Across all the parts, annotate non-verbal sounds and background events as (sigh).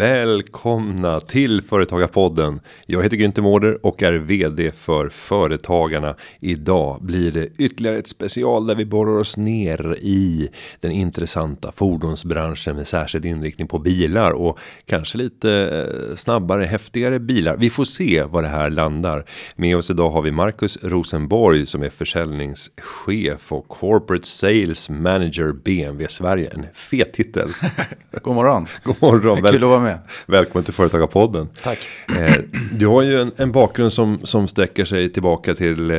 Välkomna till Företagarpodden. Jag heter Günther Mårder och är vd för Företagarna. Idag blir det ytterligare ett special där vi borrar oss ner i den intressanta fordonsbranschen med särskild inriktning på bilar och kanske lite eh, snabbare, häftigare bilar. Vi får se vad det här landar. Med oss idag har vi Marcus Rosenborg som är försäljningschef och corporate sales manager BMW Sverige. En fet titel. (laughs) God morgon. God morgon. Kul att vara med. Välkommen till Företagarpodden. Tack. Eh, du har ju en, en bakgrund som, som sträcker sig tillbaka till eh,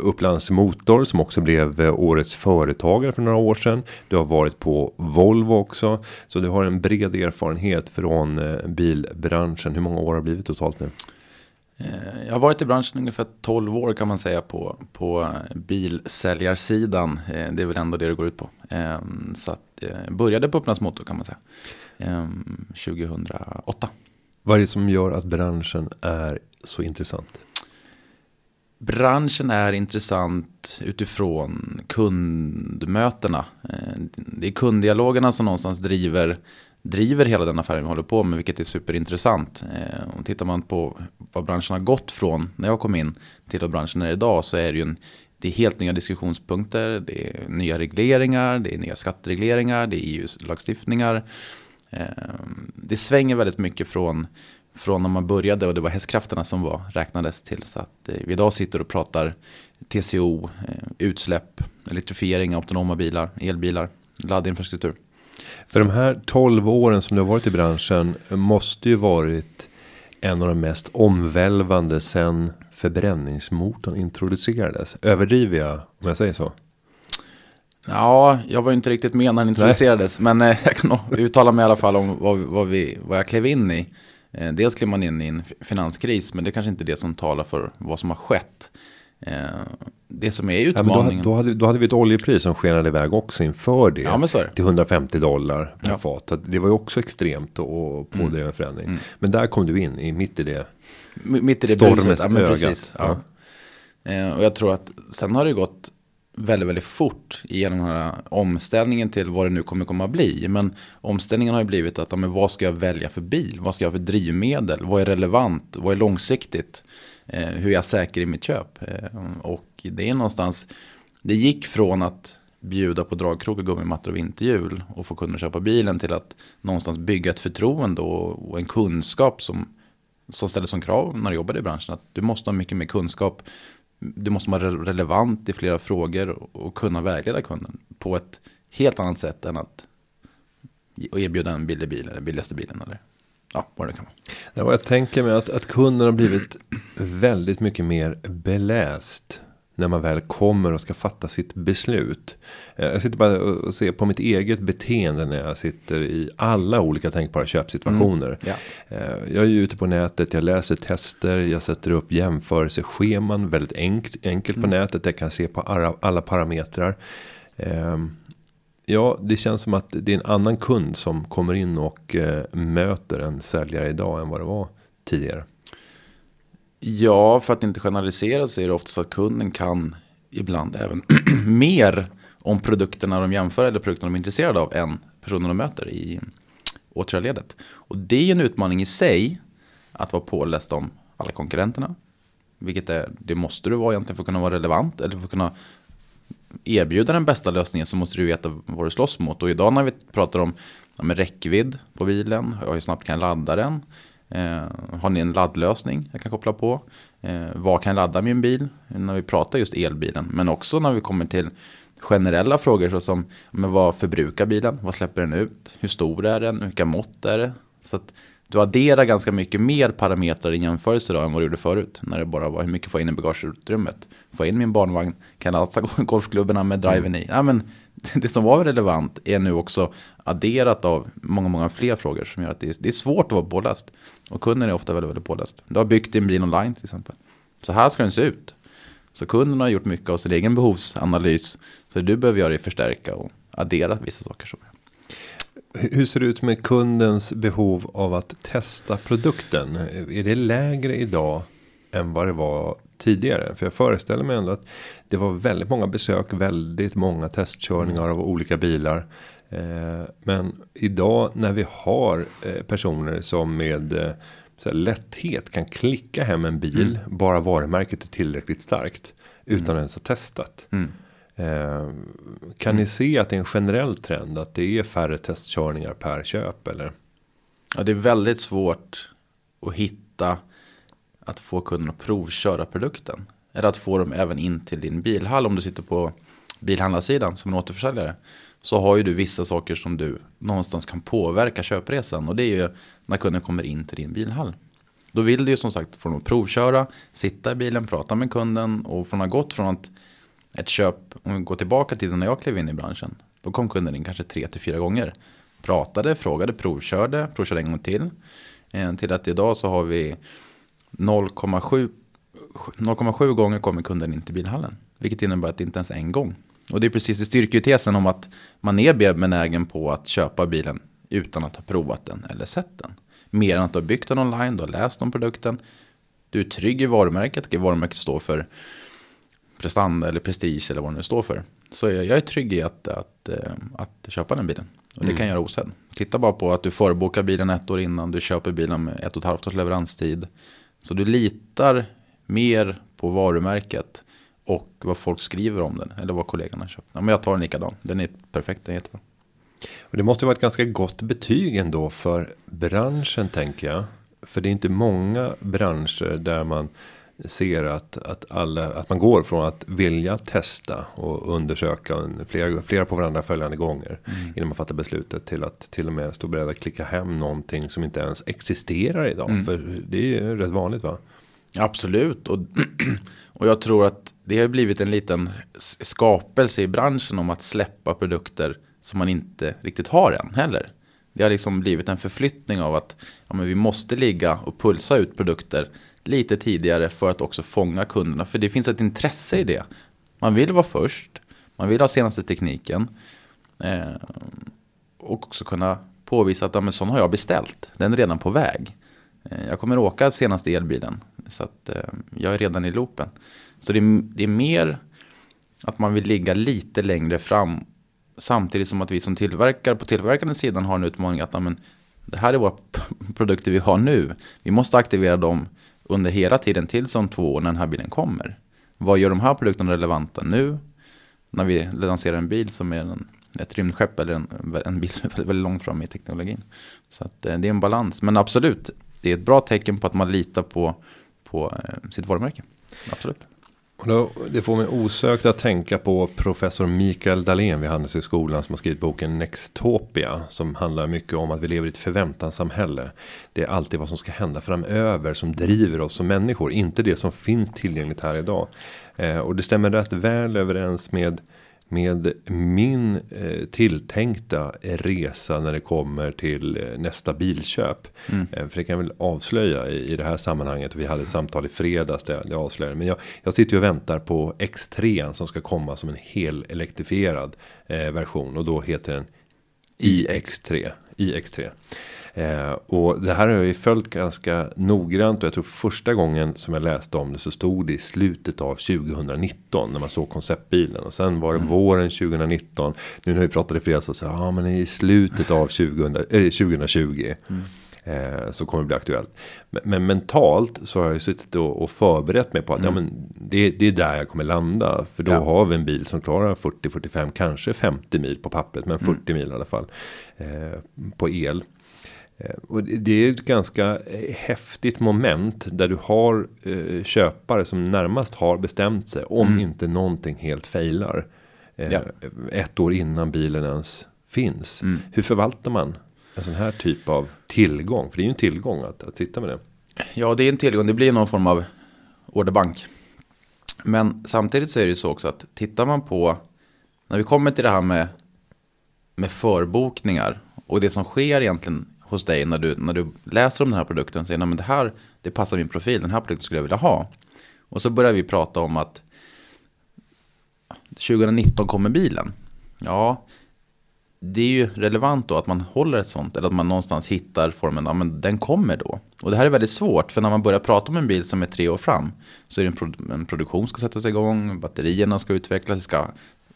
Upplands Motor som också blev eh, årets företagare för några år sedan. Du har varit på Volvo också. Så du har en bred erfarenhet från eh, bilbranschen. Hur många år har det blivit totalt nu? Jag har varit i branschen ungefär 12 år kan man säga på, på bilsäljarsidan. Det är väl ändå det det går ut på. Eh, Så att började på Upplands Motor kan man säga. Eh, 2008. Vad är det som gör att branschen är så intressant? Branschen är intressant utifrån kundmötena. Eh, Det är kunddialogerna som någonstans driver, driver hela den affären vi håller på med, vilket är superintressant. Eh, Och tittar man på vad branschen har gått från när jag kom in till vad branschen är idag så är det ju en, det är helt nya diskussionspunkter, det är nya regleringar, det är nya skatteregleringar, det är EU-lagstiftningar. Ehm, det svänger väldigt mycket från från när man började och det var hästkrafterna som var, räknades till. Så att eh, vi idag sitter och pratar TCO, eh, utsläpp, elektrifiering, autonoma bilar, elbilar, laddinfrastruktur. För de här 12 åren som du har varit i branschen eh, måste ju varit en av de mest omvälvande sen förbränningsmotorn introducerades. Överdriver jag om jag säger så? Ja, jag var ju inte riktigt med när den introducerades, men eh, (laughs) jag kan nog uttala mig i alla fall om vad, vad, vi, vad jag klev in i. Eh, Dels klev man in i en finanskris, men det är kanske inte det som talar för vad som har skett. Eh, Det som är Ja, men då, utmaningen... då, hade, då hade vi ett oljepris som skenade iväg också inför det. Ja, men så. Till 150 dollar per Ja. Mm. fat. Det var ju också extremt och pådriven förändring. Men där kom du in i mitt i det. M- Mitt i det Stormens. Ja, men precis. Ja. Eh, och jag tror att sen har det gått väldigt, väldigt fort genom den här omställningen till vad det nu kommer komma bli. Men omställningen har ju blivit att, men vad ska jag välja för bil? Vad ska jag ha för drivmedel? Vad är relevant? Vad är långsiktigt? Eh, hur är jag säker i mitt köp? Eh, och det är någonstans, det gick från att bjuda på dragkrok och gummimattor och vinterhjul och få kunder köpa bilen till att någonstans bygga ett förtroende och, och en kunskap som som ställdes som krav när du jobbade i branschen. Att du måste ha mycket mer kunskap. Du måste vara relevant i flera frågor och, kunna vägleda kunden på ett helt annat sätt än att erbjuda en billig bil eller den billigaste bilen eller ja, vad det kan vara. Ja, jag tänker mig att, att kunden har blivit väldigt mycket mer beläst. När man väl kommer och ska fatta sitt beslut. Eh, Jag sitter bara och ser på mitt eget beteende när jag sitter i alla olika tänkbara köpsituationer. Ja. Eh, Jag är ju ute på nätet, jag läser tester, jag sätter upp jämförelsescheman väldigt enkelt, enkelt på nätet. Jag kan se på alla, alla parametrar. Ehm, Ja, det känns som att det är en annan kund som kommer in och eh, möter en säljare idag än vad det var tidigare. Ja, för att inte generalisera så är det ofta så att kunden kan ibland även (clears throat) mer om produkterna de jämför eller produkterna de är intresserade av än personen de möter i åtgärdsledet. Och det är ju en utmaning i sig att vara påläst om alla konkurrenterna. Vilket är, det måste du vara egentligen för att kunna vara relevant eller för att kunna erbjuda den bästa lösningen så måste du veta vad du slåss mot. Och idag när vi pratar om ja, räckvidd på bilen, hur snabbt kan jag ladda den? Eh, har ni en laddlösning jag kan koppla på? Eh, vad kan jag ladda min bil? När vi pratar just elbilen. Men också när vi kommer till generella frågor såsom men vad förbrukar bilen? Vad släpper den ut? Hur stor är den? Vilka mått är det? Så att du adderar ganska mycket mer parametrar i jämförelse idag än vad du gjorde förut. När det bara var hur mycket får jag in i bagageutrymmet. Får jag in min barnvagn? Kan jag lasta golfklubborna med driven i? Ja, men (laughs) det som var relevant är nu också adderat av många, många fler frågor som gör att det är, det är svårt att vara påläst. Och kunden är ofta väldigt, väldigt påläst. Du har byggt din bil online till exempel. Så här ska den se ut. Så kunden har gjort mycket av sin egen behovsanalys. Så det du behöver göra är förstärka och addera vissa saker. Som Hur hur ser det ut med kundens behov av att testa produkten? Är det lägre idag än vad det var tidigare. För jag föreställer mig ändå att det var väldigt många besök, väldigt många testkörningar av olika bilar. Eh, men idag när vi har eh, personer som med eh, så lätthet kan klicka hem en bil. Mm. Bara varumärket är tillräckligt starkt. Utan mm. ens ha testat. Mm. Eh, kan mm. ni se att det är en generell trend att det är färre testkörningar per köp eller? Ja, det är väldigt svårt att hitta att få kunden att provköra produkten. Eller att få dem även in till din bilhall om du sitter på bilhandlarsidan som en återförsäljare. Så har ju du vissa saker som du någonstans kan påverka köpresan. Och det är ju när kunden kommer in till din bilhall. Då vill du ju som sagt få dem att provköra, sitta i bilen, prata med kunden och från att ha gått från att ett köp, om vi går tillbaka till när jag klev in i branschen, då kom kunden in kanske tre till fyra gånger. Pratade, frågade, provkörde, provkörde en gång till. Eh, till att idag så har vi 0,7 gånger kommer kunden in till bilhallen. Vilket innebär att det inte ens en gång. Och det är precis, det styrker ju tesen om att man är benägen på att köpa bilen utan att ha provat den eller sett den. Mer än att du har byggt den online, du har läst om produkten. Du är trygg i varumärket, det varumärket står för prestanda eller prestige eller vad det nu står för. Så jag, jag är trygg i att, att, att, eh, att köpa den bilen. Och det mm. kan jag göra osedd. Titta bara på att du förbokar bilen ett år innan, du köper bilen med ett och ett halvt års leveranstid. Så du litar mer på varumärket och vad folk skriver om den. Eller vad kollegorna har köpt. Ja, men jag tar en likadan. Den är perfekt, den är jättebra. Och det måste vara ett ganska gott betyg ändå för branschen tänker jag. För det är inte många branscher där man ser att, att, alla, att man går från att vilja testa och undersöka flera, flera på varandra följande gånger. Mm. Innan man fattar beslutet till att till och med stå beredd att klicka hem någonting som inte ens existerar idag. Mm. För det är ju rätt vanligt va? Absolut. Och, (clears throat) och jag tror att det har blivit en liten skapelse i branschen om att släppa produkter som man inte riktigt har än heller. Det har liksom blivit en förflyttning av att ja, men vi måste ligga och pulsa ut produkter lite tidigare för att också fånga kunderna. För det finns ett intresse i det. Man vill vara först, man vill ha senaste tekniken. Eh, och också kunna påvisa att ja, men sån har jag beställt, den är redan på väg. Eh, jag kommer åka senaste elbilen, så att eh, jag är redan i loopen. Så det är, det är mer att man vill ligga lite längre fram samtidigt som att vi som tillverkare på tillverkande sidan har en utmaning att men, det här är våra produkter vi har nu. Vi måste aktivera dem under hela tiden tills om två år när den här bilen kommer. Vad gör de här produkterna relevanta nu? När vi lanserar en bil som är en, ett rymdskepp eller en, en bil som är väldigt, väldigt långt fram i teknologin. Så att, eh, det är en balans. Men absolut, det är ett bra tecken på att man litar på, på eh, sitt varumärke. Absolut. Och då, det får mig osökt att tänka på professor Mikael Dahlén vid Handelshögskolan som har skrivit boken Nextopia som handlar mycket om att vi lever i ett förväntanssamhälle. Det är alltid vad som ska hända framöver som driver oss som människor, inte det som finns tillgängligt här idag. Eh, och det stämmer rätt väl överens med med min eh, tilltänkta resa när det kommer till eh, nästa bilköp. Mm. Eh, för det kan jag väl avslöja i, i det här sammanhanget. Vi hade ett samtal i fredags där det avslöjade. Men jag, jag sitter ju och väntar på X3 som ska komma som en hel elektrifierad version. Och då heter den iX3. iX3. Eh, och det här har jag ju följt ganska noggrant och jag tror första gången som jag läste om det så stod det i slutet av 2019 när man såg konceptbilen och sen var det mm. våren 2019. Nu när vi pratade i fredags så sa ja men i slutet av 20, eh, 2020. Mm. Eh, så kommer det bli aktuellt. Men, men, mentalt så har jag ju suttit och, och förberett mig på att mm. ja, men det, det, är där jag kommer landa. För då ja. har vi en bil som klarar 40, 45, kanske 50 mil på pappret. Men 40 mm. mil i alla fall. Eh, på el. Eh, och det är ett ganska eh, häftigt moment där du har eh, köpare som närmast har bestämt sig om mm. inte någonting helt failar. Ja. Ett år innan bilen ens finns. Mm. Hur förvaltar man en sån här typ av tillgång? För det är ju en tillgång att, att sitta med det. Ja, det är en tillgång. Det blir någon form av orderbank. Men samtidigt så är det ju så också att tittar man på när vi kommer till det här med, med förbokningar och det som sker egentligen hos dig när du, när du läser om den här produkten. och Säger, att det här det passar min profil, den här produkten skulle jag vilja ha. Och så börjar vi prata om att 2019 kommer bilen. Ja, det är ju relevant då att man håller ett sånt, eller att man någonstans hittar formen, ja men den kommer då. Och det här är väldigt svårt, för när man börjar prata om en bil som är tre år fram, så är det en, produ en produktion ska sättas igång, batterierna ska utvecklas, ska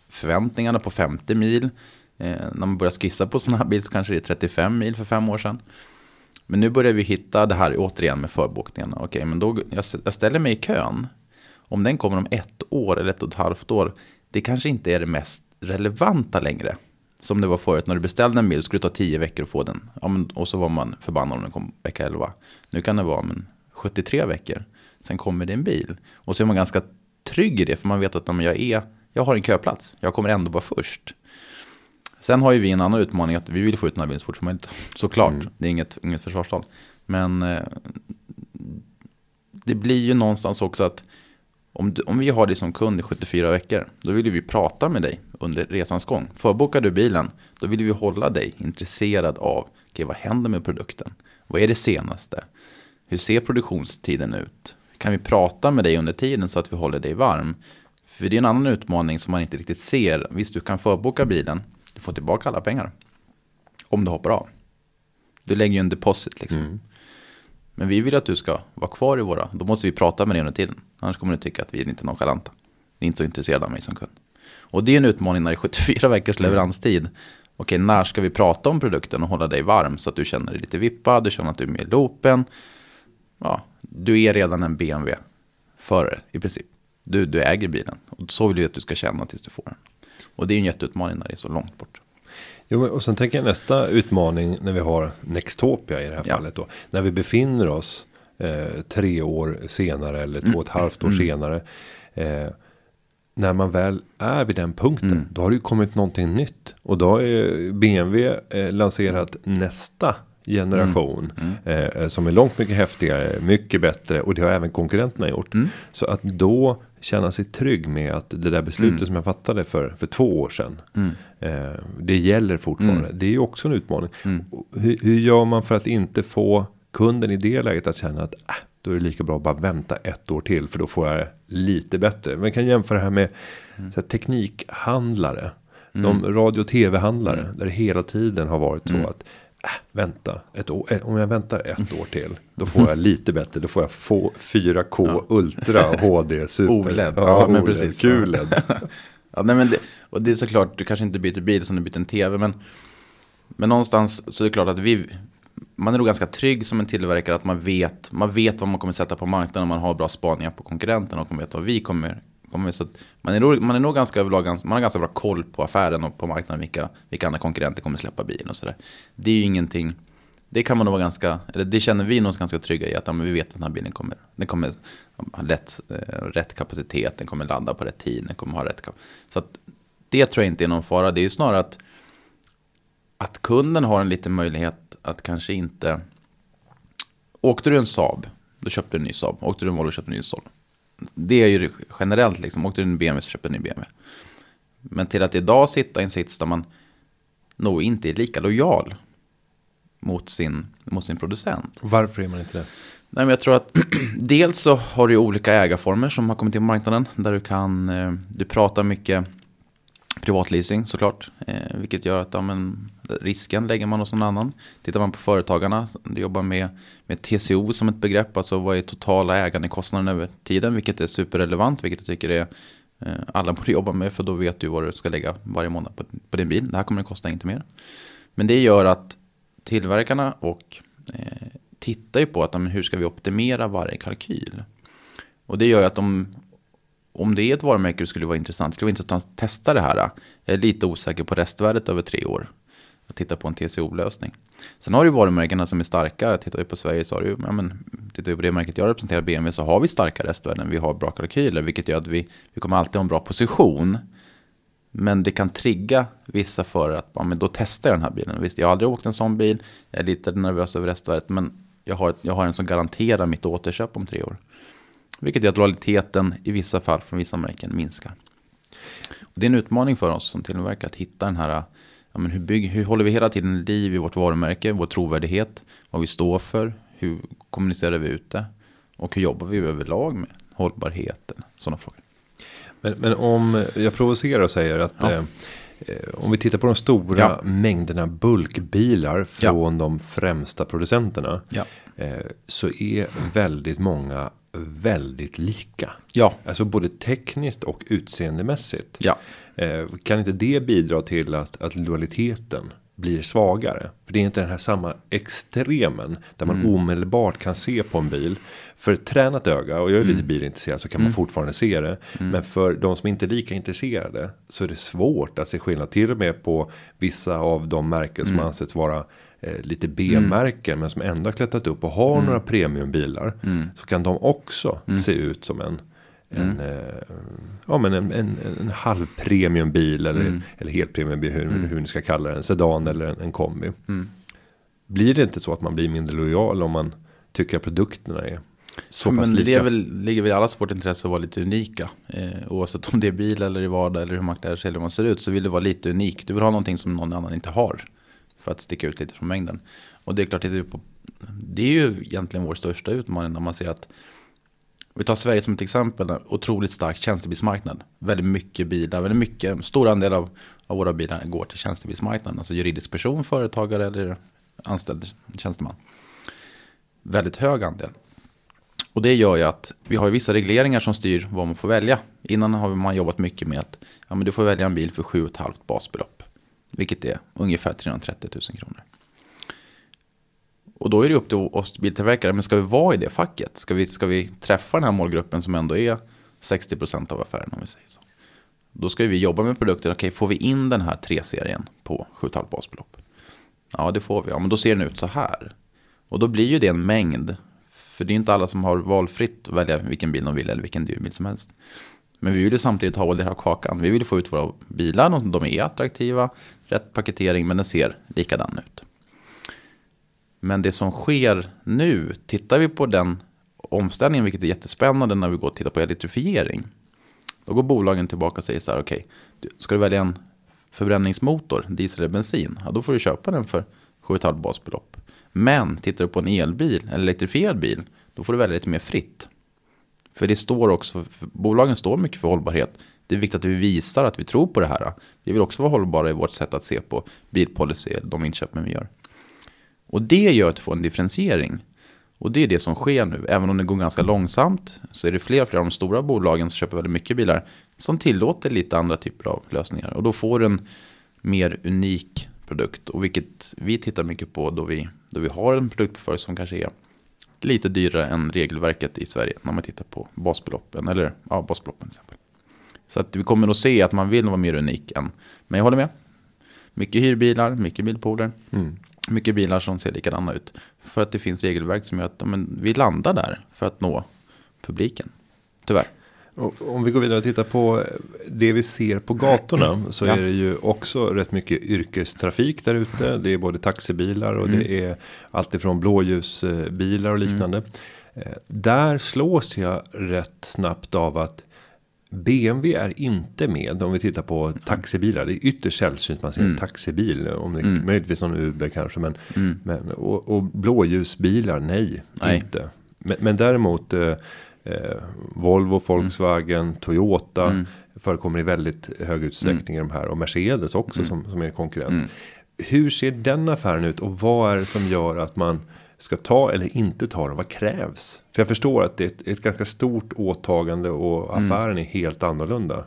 förväntningarna på 50 mil. Eh, när man börjar skissa på sådana här bil så kanske det är 35 mil för fem år sedan. Men nu börjar vi hitta det här återigen med förbokningarna. Okej, men då, jag, jag ställer mig i kön. Om den kommer om ett år eller ett och ett halvt år, det kanske inte är det mest relevanta längre. Som det var förut, när du beställde en bil skulle det ta tio veckor att få den. Ja, men, och så var man förbannad om den kom vecka 11. Nu kan det vara men, 73 veckor. Sen kommer det en bil. Och så är man ganska trygg i det, för man vet att om jag, är, jag har en köplats. Jag kommer ändå vara först. Sen har ju vi en annan utmaning att vi vill få ut den här bilen så fort som möjligt. Såklart, mm. det är inget, inget försvarstal. Men eh, det blir ju någonstans också att om, om vi har dig som kund i 74 veckor, då vill vi prata med dig under resans gång. Förbokar du bilen, då vill vi hålla dig intresserad av okay, vad händer med produkten? Vad är det senaste? Hur ser produktionstiden ut? Kan vi prata med dig under tiden så att vi håller dig varm? För det är en annan utmaning som man inte riktigt ser. Visst, du kan förboka bilen, du får tillbaka alla pengar. Om du hoppar av. Du lägger ju en deposit liksom. Mm. Men vi vill att du ska vara kvar i våra. Då måste vi prata med dig under tiden. Annars kommer du tycka att vi är inte nonchalanta. Ni är inte så intresserade av mig som kund. Och det är en utmaning när det är 74 veckors mm. leveranstid. Okej, när ska vi prata om produkten och hålla dig varm så att du känner dig lite vippad, du känner att du är med i loopen. Ja, du är redan en BMW-förare i princip. Du, du äger bilen. Och så vill vi att du ska känna tills du får den. Och det är en jätteutmaning när det är så långt bort. Jo, och sen tänker jag nästa utmaning när vi har Nextopia i det här ja. fallet då. När vi befinner oss eh, tre år senare eller mm. två och ett halvt år mm. senare. Eh, när man väl är vid den punkten, mm. då har det ju kommit någonting nytt. Och då har BMW eh, lanserat nästa generation. Mm. Mm. Eh, som är långt mycket häftigare, mycket bättre. Och det har även konkurrenterna gjort. Mm. Så att då känna sig trygg med att det där beslutet mm. som jag fattade för, för två år sedan. Mm. Eh, det gäller fortfarande. Mm. Det är ju också en utmaning. Mm. Hur, hur, gör man för att inte få kunden i det läget att känna att äh, då är det lika bra att bara vänta ett år till. För då får jag lite bättre. Man kan jämföra det här med mm. här, teknikhandlare. De radio och tv-handlare. Där det hela tiden har varit så att Äh, vänta, ett år, eh, om jag väntar ett år till. Då får jag lite bättre. Då får jag få 4K ja. Ultra HD Super. OLED. Ja, ja men precis. QLED. (laughs) ja, nej, men det, och det är såklart, du kanske inte byter bil som du byter en tv. Men, men någonstans så är det klart att vi, man är nog ganska trygg som en tillverkare att man vet, man vet vad man kommer sätta på marknaden. Man har bra spaningar på konkurrenterna och man vet vad vi kommer så man, är nog, man är nog ganska överlag, man har ganska bra koll på affären och på marknaden vilka, vilka andra konkurrenter kommer släppa bilen och sådär. Det är ju ingenting, det kan man nog vara ganska, eller det känner vi nog ganska trygga i att ja, vi vet att den här bilen kommer, den kommer ha lätt, eh, rätt kapacitet, den kommer ladda på rätt tid, den kommer ha rätt Så att det tror jag inte är någon fara, det är ju snarare att, att kunden har en liten möjlighet att kanske inte, åkte du en Saab, då köpte du en ny Saab, åkte du en Volvo köpte du en ny Saab det är ju generellt liksom. Åkte du en BMW så köpte du en BMW. Men till att idag sitta i en sits där man nog inte är lika lojal mot sin, mot sin producent. Varför är man inte det? Nej, men jag tror att (clears throat) dels så har du olika ägarformer som har kommit in på marknaden. Där du kan, eh, du pratar mycket privatleasing såklart. Eh, vilket gör att ja, men, risken lägger man hos någon annan. Tittar man på företagarna, du jobbar med, med TCO som ett begrepp. Alltså vad är totala ägandekostnaden över tiden. Vilket är superrelevant, vilket jag tycker är eh, alla borde jobba med. För då vet du vad du ska lägga varje månad på, på din bil. Det här kommer att kosta inte mer. Men det gör att tillverkarna och eh, tittar ju på att men, hur ska vi optimera varje kalkyl. Och det gör ju att de om det är ett varumärke det skulle vara intressant, skulle vara intressant att testa det här. Jag är lite osäker på restvärdet över tre år. Att titta på en TCO-lösning. Sen har du varumärkena som är starka. Tittar vi på Sverige så har du, ja men, tittar vi på det märket jag representerar, BMW, så har vi starka restvärden. Vi har bra kalkyler, vilket gör att vi, vi kommer alltid ha en bra position. Men det kan trigga vissa för att ja, men då testar jag den här bilen. Visst, jag har aldrig åkt en sån bil. Jag är lite nervös över restvärdet, men jag har, jag har en som garanterar mitt återköp om tre år. Vilket gör att lojaliteten i vissa fall från vissa märken minskar. Och det är en utmaning för oss som tillverkare att hitta den här, ja, men hur, bygg, hur håller vi hela tiden liv i vårt varumärke, vår trovärdighet, vad vi står för, hur kommunicerar vi ut det och hur jobbar vi överlag med hållbarheten, sådana frågor. Men, men om jag provocerar och säger att ja. eh, eh, om vi tittar på de stora Ja. mängderna bulkbilar från de främsta producenterna. Ja. Eh, så är väldigt många väldigt lika. Ja. Alltså både tekniskt och utseendemässigt. Ja. Eh, kan inte det bidra till att, att lojaliteten blir svagare? För det är inte den här samma extremen där man omedelbart kan se på en bil. För ett tränat öga, och jag är lite bilintresserad så kan man fortfarande se det. Men för de som inte är lika intresserade så är det svårt att se skillnad. Till och med på vissa av de märken som ansetts vara eh, lite B-märken men som ändå har klättrat upp och har några premiumbilar. Så kan de också se ut som en en, eh, ja, men en, en, en halv premiumbil eller, eller helt premiumbil hur, hur ni ska kalla det. En sedan eller en, en kombi. Blir det inte så att man blir mindre lojal om man tycker att produkterna är så Ja, pass men lika? det är väl, ligger väl i allas vårt intresse att vara lite unika. Eh, oavsett om det är bil eller i vardag eller hur man klär sig eller hur man ser ut. Så vill du vara lite unik. Du vill ha någonting som någon annan inte har. För att sticka ut lite från mängden. Och det är klart, vi på, det är ju egentligen vår största utmaning när man ser att vi tar Sverige som ett exempel, en otroligt stark tjänstebilsmarknad. Väldigt mycket bilar, väldigt mycket, en stor andel av, av våra bilar går till tjänstebilsmarknaden. Alltså juridisk person, företagare eller anställd tjänsteman. Väldigt hög andel. Och det gör ju att vi har vissa regleringar som styr vad man får välja. Innan har man jobbat mycket med att ja, men du får välja en bil för 7,5 basbelopp. Vilket är ungefär 330 000 kronor. Och då är det upp till oss biltillverkare, men ska vi vara i det facket? Ska vi, ska vi träffa den här målgruppen som ändå är 60% av affären om vi säger så? Då ska vi jobba med produkter, okej får vi in den här 3-serien på 7,5 basbelopp? Ja det får vi, ja men då ser den ut så här. Och då blir ju det en mängd. För det är ju inte alla som har valfritt att välja vilken bil de vill eller vilken dyr bil som helst. Men vi vill ju samtidigt ha vår del av kakan. Vi vill ju få ut våra bilar, de- de är attraktiva, rätt paketering men den ser likadan ut. Men det som sker nu, tittar vi på den omställningen, vilket är jättespännande när vi går och tittar på elektrifiering. Då går bolagen tillbaka och säger så här, okej, okay, ska du välja en förbränningsmotor, diesel eller bensin, ja, då får du köpa den för 7,5 basbelopp. Men tittar du på en elbil, en elektrifierad bil, då får du välja lite mer fritt. För det står också, bolagen står mycket för hållbarhet. Det är viktigt att vi visar att vi tror på det här. Vi vill också vara hållbara i vårt sätt att se på bilpolicy, de inköpen vi gör. Och det gör att du får en differentiering. Och det är det som sker nu. Även om det går ganska långsamt så är det fler och fler av de stora bolagen som köper väldigt mycket bilar som tillåter lite andra typer av lösningar. Och då får du en mer unik produkt. Och vilket vi tittar mycket på då vi, då vi har en produktportfölj som kanske är lite dyrare än regelverket i Sverige när man tittar på basbeloppen. Eller ja, basbeloppen till exempel. Så att vi kommer att se att man vill vara mer unik än. Men jag håller med. Mycket hyrbilar, mycket bilpooler. Mm. Mycket bilar som ser likadana ut. För att det finns regelverk som gör att men, vi landar där för att nå publiken. Tyvärr. Om vi går vidare och tittar på det vi ser på gatorna så Ja. är det ju också rätt mycket yrkestrafik där ute. Det är både taxibilar och Mm. det är alltifrån blåljusbilar och liknande. Eh, Där slås jag rätt snabbt av att BMW är inte med om vi tittar på taxibilar. Det är ytterst sällsynt man ser Mm. en taxibil. Om det möjligtvis någon Uber kanske. Men, men, och, och blåljusbilar, nej, Mm. Nej. inte. Men, men däremot eh, eh, Volvo, Volkswagen, Toyota Mm. förekommer i väldigt hög utsträckning i de här. Och Mercedes Mm. också som, som är en konkurrent. Hur ser den affären ut och vad är det som gör att man ska ta eller inte ta den? Vad krävs? För jag förstår att det är ett, ett ganska stort åtagande och Mm. affären är helt annorlunda.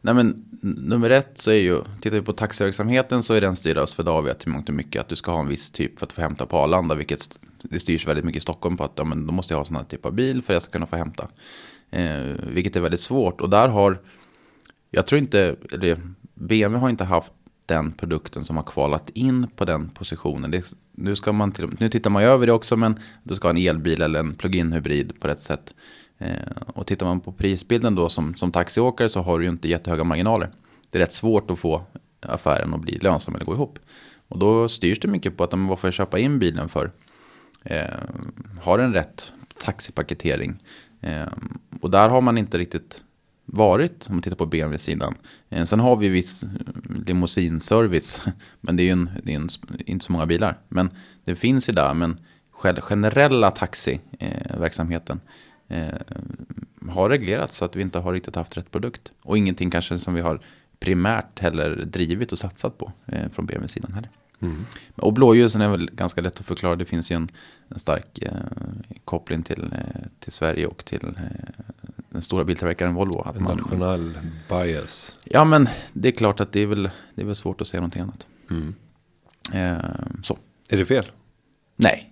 Nej men nummer ett så är ju, tittar vi på taxiverksamheten så är den styrd av Swedavia till mångt och mycket. Att du ska ha en viss typ för att få hämta på Arlanda. Vilket det styrs väldigt mycket i Stockholm på att ja, men då måste jag ha sån här typ av bil för att jag ska kunna få hämta. Eh, vilket är väldigt svårt. Och där har, jag tror inte, eller BMW har inte haft den produkten som har kvalat in på den positionen. Det, nu, ska man till, nu tittar man ju över det också men du ska ha en elbil eller en plug-in hybrid på rätt sätt. Eh, och tittar man på prisbilden då som, som taxiåkare så har du ju inte jättehöga marginaler. Det är rätt svårt att få affären att bli lönsam eller gå ihop. Och då styrs det mycket på att men vad får jag köpa in bilen för? Eh, har den rätt taxipaketering? Eh, och där har man inte riktigt varit om man tittar på BMW-sidan. Eh, sen har vi viss eh, limousinservice. (laughs) Men det är ju en, det är en, inte så många bilar. Men det finns ju där. Men själv- generella taxiverksamheten eh, eh, har reglerats så att vi inte har riktigt haft rätt produkt. Och ingenting kanske som vi har primärt heller drivit och satsat på eh, från BMW-sidan heller. Mm. Och blåljusen är väl ganska lätt att förklara. Det finns ju en, en stark eh, koppling till, eh, till Sverige och till eh, den stora biltillverkaren Volvo. Att En man, nationell bias. ja, men det är klart att det är väl, det är väl svårt att säga någonting annat. Mm. Eh, så, Är det fel? nej.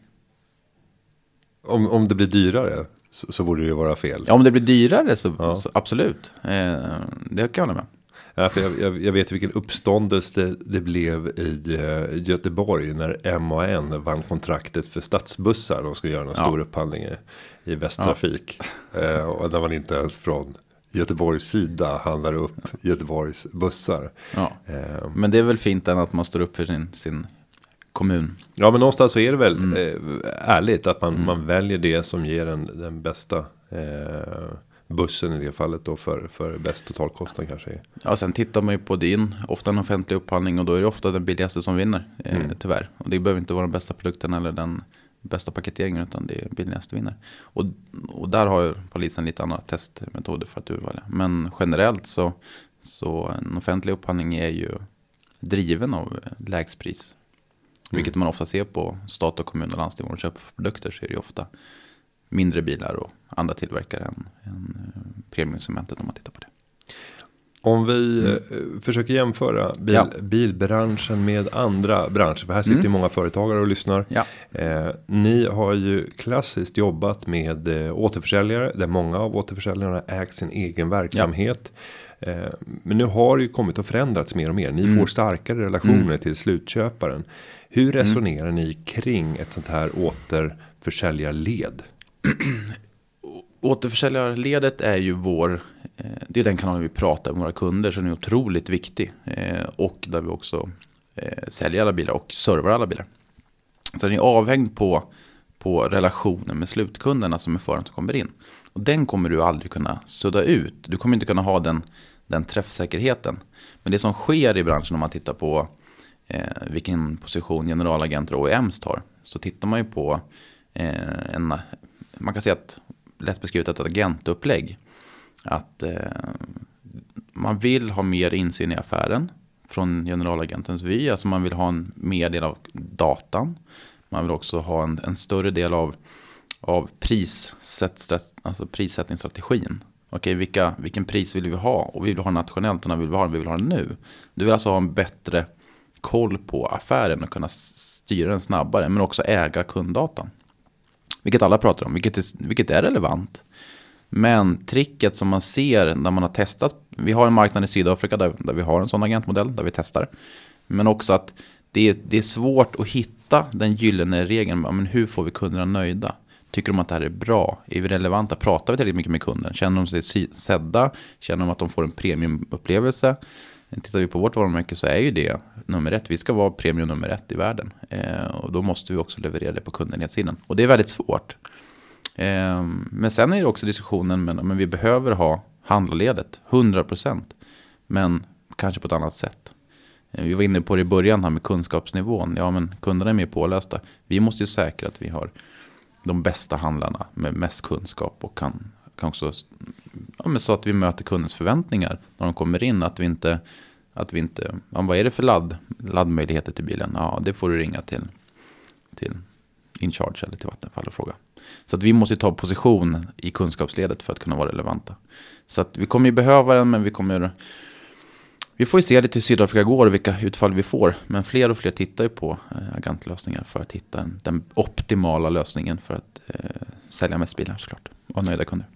Om, om det blir dyrare så, så borde det vara fel. Ja, om det blir dyrare så, Ja. så absolut. Eh, det kan jag hålla med. Ja, för jag, jag, jag vet vilken uppståndelse det, det blev i uh, Göteborg när MAN vann kontraktet för stadsbussar. De skulle göra en Ja. stor upphandling i, i Västtrafik. (laughs) Eh, och när man inte ens från Göteborgs sida handlar upp Göteborgs bussar. Ja. Eh, Men det är väl fint än att man står upp för sin, sin kommun. ja men någonstans så är det väl Mm. eh, ärligt att man, man väljer det som ger en, den bästa eh, bussen i det fallet då för, för bäst totalkostnad kanske. Ja, sen tittar man ju på din, ofta en offentlig upphandling och då är det ofta den billigaste som vinner, eh, Mm. tyvärr. Och det behöver inte vara den bästa produkten eller den bästa paketeringen utan det är billigaste vinner. Och, och där har ju polisen lite andra testmetoder för att urvalja. Men generellt så, så en offentlig upphandling är ju driven av eh, lägst pris. Vilket man ofta ser på stat och kommun och landsting. Om de köper produkter så är det ju ofta mindre bilar och andra tillverkare än, än eh, premiumsegmentet om man tittar på det. Om vi eh, försöker jämföra bil, Mm. Ja. bilbranschen med andra branscher. För här sitter Mm. ju många företagare och lyssnar. Ja. Eh, ni har ju klassiskt jobbat med eh, återförsäljare. Där många av återförsäljarna ägt sin egen verksamhet. Eh, men nu har det ju kommit att förändrats mer och mer. Ni Mm. får starkare relationer till slutköparen. Hur resonerar ni kring ett sånt här återförsäljarled? (clears throat) Återförsäljarledet är ju vår, eh, det är den kanalen vi pratar med våra kunder som är otroligt viktig. Eh, och där vi också eh, säljer alla bilar och servar alla bilar. Så den är avhängd på, på relationen med slutkunderna som är föraren som kommer in. Och den kommer du aldrig kunna sudda ut. Du kommer inte kunna ha den, den träffsäkerheten. Men det som sker i branschen om man tittar på eh, vilken position generalagenter och OEMs tar. Så tittar man ju på eh, en, man kan säga att lätt beskrivet ett agentupplägg. Att eh, man vill ha mer insyn i affären från generalagentens vy. Alltså man vill ha en mer del av datan. Man vill också ha en, en större del av, av prissätt, alltså prissättningsstrategin. Okej, vilka, vilken pris vill vi ha? Och vi vill ha nationellt och när vill vi ha den? Vi vill ha den nu. Du vill alltså ha en bättre koll på affären och kunna styra den snabbare. Men också äga kunddatan. Vilket alla pratar om, vilket är, vilket är relevant. Men tricket som man ser när man har testat, vi har en marknad i Sydafrika där, där vi har en sån agentmodell, där vi testar. Men också att det är, det är svårt att hitta den gyllene regeln, men hur får vi kunderna nöjda? Tycker de att det här är bra? Är vi relevanta? Pratar vi tillräckligt mycket med kunden? Känner de sig sedda? Känner de att de får en premiumupplevelse? Tittar vi på vårt varumärke så är ju det nummer ett. Vi ska vara premium nummer ett i världen. Eh, och då måste vi också leverera det på kundenhetssidan. Och det är väldigt svårt. Eh, men sen är det också diskussionen, men, men vi behöver ha handlarledet, 100%. Men kanske på ett annat sätt. Eh, vi var inne på det i början här med kunskapsnivån. Ja, men kunderna är mer pålästa. Vi måste ju säkra att vi har de bästa handlarna med mest kunskap och kan, kan också ja, men så att vi möter kundens förväntningar när de kommer in. Att vi inte, att vi inte ja, vad är det för ladd, laddmöjligheter till bilen? Ja, det får du ringa till, till InCharge eller till Vattenfall och fråga. Så att vi måste ta position i kunskapsledet för att kunna vara relevanta. Så att vi kommer ju behöva den, men vi kommer... Vi får ju se lite hur Sydafrika går och vilka utfall vi får. Men fler och fler tittar ju på eh, agentlösningar för att hitta den optimala lösningen för att eh, sälja mest bilar såklart. Och nöjda kunder.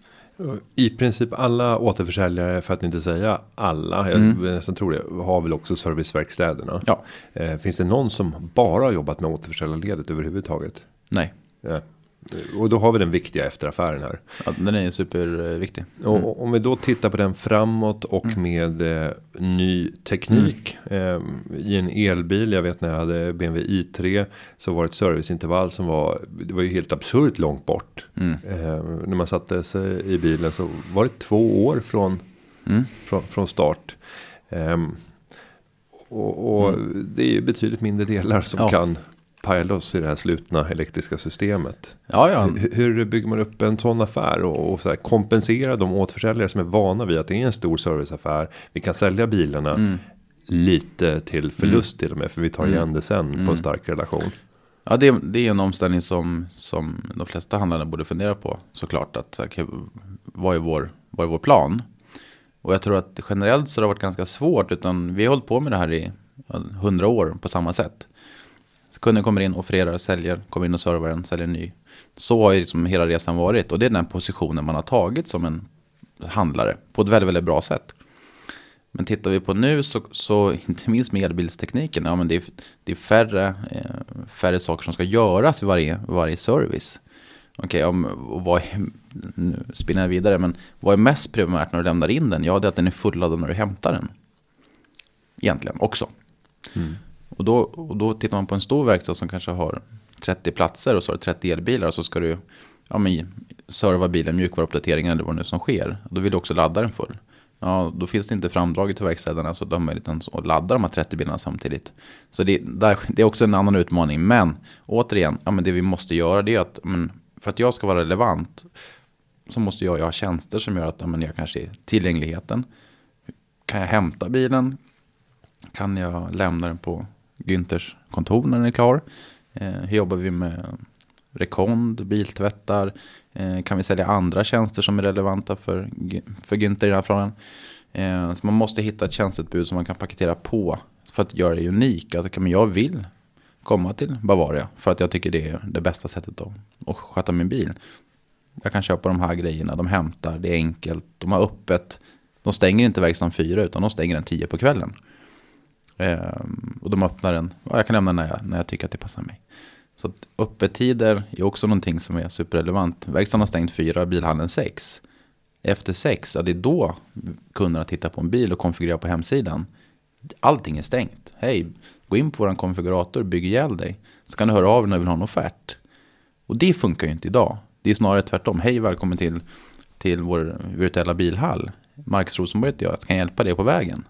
I princip alla återförsäljare, för att inte säga alla, jag Mm. nästan tror det, har väl också serviceverkstäderna. Ja, Eh, finns det någon som bara har jobbat med återförsäljarledet överhuvudtaget? nej. Ja. Och då har vi den viktiga efteraffären här. Ja, den är superviktig. Och om vi då tittar på den framåt och med eh, ny teknik. Eh, I en elbil, jag vet när jag hade BMW i3. Så var det ett serviceintervall som var, det var ju helt absurt långt bort. Mm. Eh, när man satte sig i bilen så var det två år från, Mm. från, från start. Ehm, och och det är ju betydligt mindre delar som Ja. kan paja loss i det här slutna elektriska systemet. Ja, ja. Hur, hur bygger man upp en sån affär och, och så här, kompensera de återförsäljare som är vana vid att det är en stor serviceaffär. Vi kan sälja bilarna Mm. lite till förlust till och med för vi tar igen det sen Mm. på en stark relation. Ja, det, det är en omställning som, som de flesta handlare borde fundera på såklart. Att, okej, vad, är vår, vad är vår plan? Och jag tror att generellt så har det varit ganska svårt. Utan vi har hållit på med det här i hundra år på samma sätt. Kunden kommer in, offererar, säljer, kommer in och servaren, säljer en ny. Så har ju liksom hela resan varit. Och det är den positionen man har tagit som en handlare. På ett väldigt, väldigt bra sätt. Men tittar vi på nu så, så (laughs) inte minst med elbilstekniken, ja men det är, det är färre, eh, färre saker som ska göras i varje, varje service. Okej, om, och vad är, nu spinner jag vidare, men vad är mest primärt när du lämnar in den? Ja, det är att den är fulladdad när du hämtar den. Egentligen också. Mm. Och, då, och då tittar man på en stor verkstad som kanske har 30 platser och så har du 30 elbilar. och Så ska du ja, men, serva bilen, mjukvaruuppdateringen eller vad det nu som sker. Då vill du också ladda den full. Ja, då finns det inte framdraget till verkstäderna så de har möjligheten att ladda de här 30 bilarna samtidigt. Så det, där, det är också en annan utmaning. Men återigen, ja, men det vi måste göra det är att men, för att jag ska vara relevant så måste jag jag ha tjänster som gör att ja, men jag kanske är tillgängligheten. Kan jag hämta bilen? Kan jag lämna den på Günthers kontor när den är klar? Eh, hur jobbar vi med rekond, biltvättar? Eh, kan vi sälja andra tjänster som är relevanta för, för Günther i den här frågan? Eh, så man måste hitta ett tjänsteutbud som man kan paketera på för att göra det unikt. Alltså, att, jag vill komma till Bavaria för att jag tycker det är det bästa sättet att, att sköta min bil. Jag kan köpa de här grejerna, de hämtar, det är enkelt, de har öppet. De stänger inte verkstaden fyra utan de stänger den tio på kvällen. Ehm, och de öppnar den, ja, jag kan lämna när jag, när jag tycker att det passar mig. Så att öppettider är också någonting som är superrelevant. Verkstaden har stängt fyra, bilhandeln sex. Efter sex, ja, det är då kunderna tittar på en bil och konfigurerar på hemsidan. Allting är stängt. Hej, gå in på vår konfigurator, bygg ihjäl dig. Så kan du höra av dig när du vill ha en offert. Och det funkar ju inte idag. Det är snarare tvärtom. Hej, välkommen till, till vår virtuella bilhall. Marcus Rosenberg heter jag, jag kan hjälpa dig på vägen.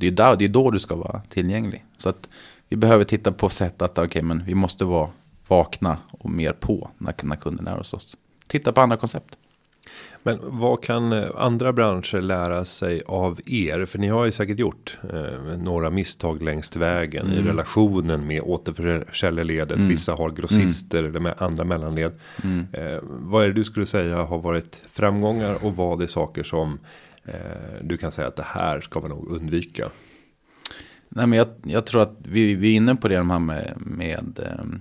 Det är, där, det är då du ska vara tillgänglig. Så att vi behöver titta på sätt att okay, men vi måste vara vakna och mer på när, när kunden är hos oss. Titta på andra koncept. Men vad kan eh, andra branscher lära sig av er? För ni har ju säkert gjort eh, några misstag längs vägen Mm. i relationen med återförsäljarledet. Vissa har grossister eller med andra mellanled. Mm. Eh, vad är det du skulle säga har varit framgångar och vad är saker som Eh, du kan säga att det här ska man nog undvika? Nej, men jag, jag tror att vi, vi är inne på det de här med, med um,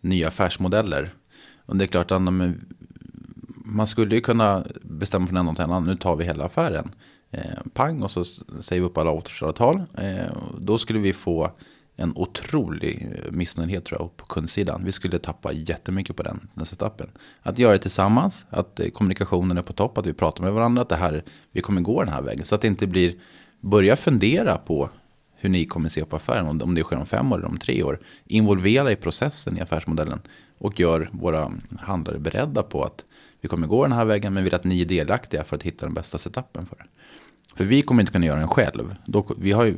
nya affärsmodeller. Och det är klart att man skulle ju kunna bestämma från en dag till en annan, nu tar vi hela affären. Eh, pang och så säger vi upp alla återförsäljaravtal. Eh, då skulle vi få en otrolig eh, missnöjdhet tror jag på kundsidan. Vi skulle tappa jättemycket på den, den setupen. Att göra det tillsammans, att eh, kommunikationen är på topp, att vi pratar med varandra, att det här, vi kommer gå den här vägen. Så att det inte blir, börja fundera på hur ni kommer se på affären, om om det sker om fem år eller om tre år. Involvera i processen i affärsmodellen och gör våra handlare beredda på att vi kommer gå den här vägen men vill att ni är delaktiga för att hitta den bästa setupen för det. För vi kommer inte kunna göra den själv. Då, vi, har ju,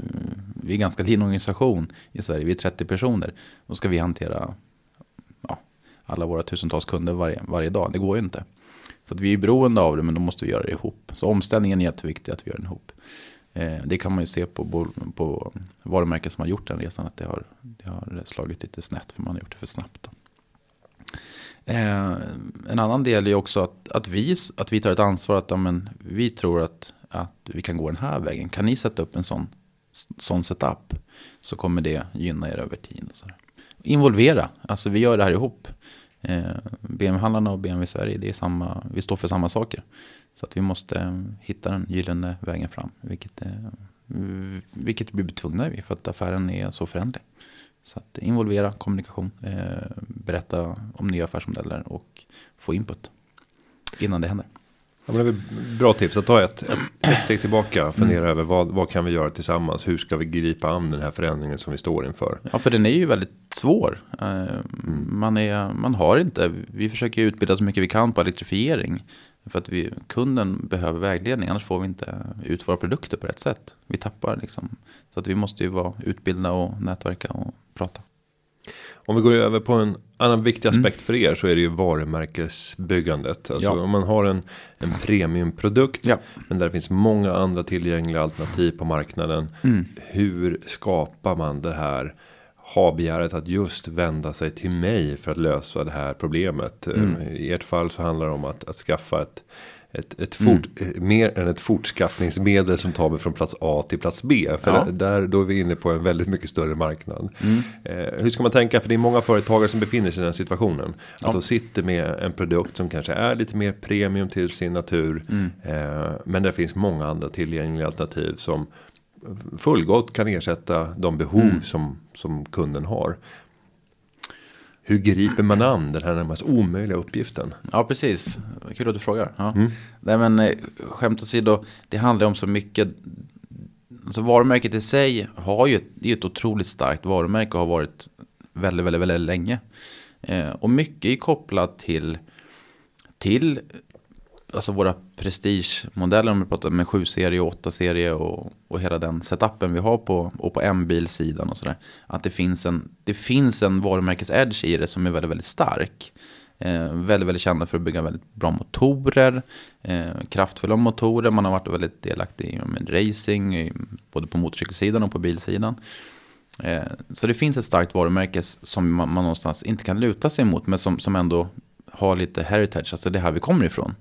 vi är en ganska liten organisation i Sverige, vi är 30 personer. Då ska vi hantera ja, alla våra tusentals kunder varje, varje dag. Det går ju inte. Så att vi är beroende av det men då måste vi göra det ihop. Så omställningen är jätteviktig att vi gör den ihop. Eh, det kan man ju se på, på varumärken som har gjort den resan. Att det har, det har slagit lite snett för man har gjort det för snabbt. Då. Eh, en annan del är också att, att, vi, att vi tar ett ansvar. att ja, men, Vi tror att, att vi kan gå den här vägen. Kan ni sätta upp en sån, sån setup så kommer det gynna er över tid. Och så där. Involvera, alltså vi gör det här ihop. Eh, BMW-handlarna och BMW Sverige, det är samma, vi står för samma saker. Så att vi måste eh, hitta den gyllene vägen fram. Vilket, eh, vilket vi blir tvungna vid för att affären är så förändlig. Så att involvera kommunikation, eh, berätta om nya affärsmodeller och få input innan det händer. Ja, men det är bra tips att ta ett, ett, ett steg tillbaka och fundera över vad, vad kan vi göra tillsammans? Hur ska vi gripa an den här förändringen som vi står inför? Ja, för den är ju väldigt svår. Eh, man, är, man har inte, vi försöker utbilda så mycket vi kan på elektrifiering. För att vi, kunden behöver vägledning, annars får vi inte ut våra produkter på rätt sätt. Vi tappar liksom. Så att vi måste ju vara utbilda och nätverka och prata. Om vi går över på en annan viktig aspekt för er så är det ju varumärkesbyggandet. Alltså Ja. om man har en, en premiumprodukt. Ja. Men där det finns många andra tillgängliga alternativ på marknaden. Hur skapar man det här? Ha begäret att just vända sig till mig för att lösa det här problemet. I ert fall så handlar det om att, att skaffa ett ett, ett fort, eh, mer än ett fortskaffningsmedel som tar mig från plats A till plats B. För Ja. där, då är vi inne på en väldigt mycket större marknad. Eh, hur ska man tänka? För det är många företagare som befinner sig i den situationen. Att de sitter med en produkt som kanske är lite mer premium till sin natur. Eh, men det finns många andra tillgängliga alternativ som fullgott kan ersätta de behov som, som kunden har. Hur griper man an den här närmast omöjliga uppgiften? Ja, precis. Kul att du frågar. Ja. Nej, men eh, skämt åsido, det handlar om så mycket. Alltså varumärket i sig har ju det är ett otroligt starkt varumärke och har varit väldigt, väldigt, väldigt länge. Eh, och mycket är kopplat till, till alltså våra prestigemodeller om vi pratar med 7-serie och 8-serie och, och hela den setupen vi har på, och på M-bilsidan och sådär. Att det finns en, det finns en varumärkes-edge i det som är väldigt, väldigt stark. Eh, väldigt, väldigt kända för att bygga väldigt bra motorer, eh, kraftfulla motorer. Man har varit väldigt delaktig i men, racing, i, både på motorcykelsidan och på bilsidan. Eh, så det finns ett starkt varumärke som man, man någonstans inte kan luta sig mot, men som, som ändå har lite heritage, alltså det är här vi kommer ifrån.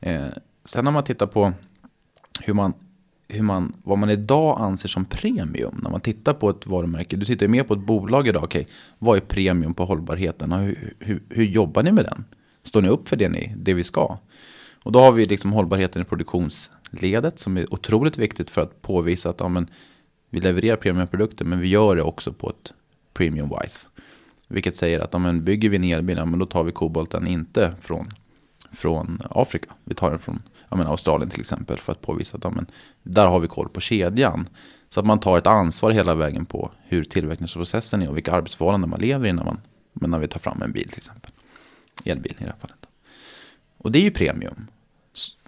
Eh, sen om man tittar på hur man, hur man, vad man idag anser som premium. När man tittar på ett varumärke. Du tittar ju mer på ett bolag idag. Okej, vad är premium på hållbarheten? Och hur, hur, hur jobbar ni med den? Står ni upp för det, ni, det vi ska? Och då har vi liksom hållbarheten i produktionsledet som är otroligt viktigt för att påvisa att ja, men, vi levererar premiumprodukter men vi gör det också på ett premium-wise. Vilket säger att ja, bygger vi en elbil, ja, men då tar vi kobolten inte från från Afrika. Vi tar den från ja, men Australien till exempel för att påvisa att ja, men, där har vi koll på kedjan. Så att man tar ett ansvar hela vägen på hur tillverkningsprocessen är och vilka arbetsförhållanden man lever i när, man, men när vi tar fram en bil till exempel. Elbil i det här fallet. Och det är ju premium.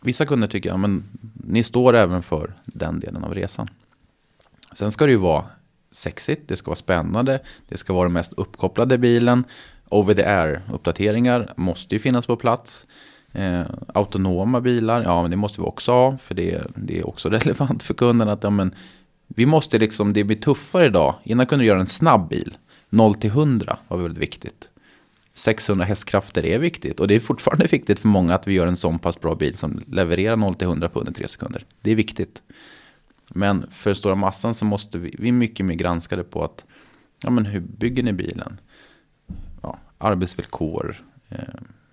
Vissa kunder tycker ja, men ni står även för den delen av resan. Sen ska det ju vara sexigt, det ska vara spännande, det ska vara den mest uppkopplade bilen. Over the air-uppdateringar måste ju finnas på plats. Eh, autonoma bilar, ja men det måste vi också ha, för det, det är också (laughs) relevant för kunden att ja, men, vi måste liksom, det blir tuffare idag. Innan kunde du göra en snabb bil, 0 till 100 var väldigt viktigt. 600 hästkrafter är viktigt och det är fortfarande (laughs) viktigt för många att vi gör en sån pass bra bil som levererar 0 till 100 på under 3 sekunder. Det är viktigt. Men för stora massan så måste vi, vi är mycket mer granskade på att ja, men hur bygger ni bilen? Ja, arbetsvillkor, eh,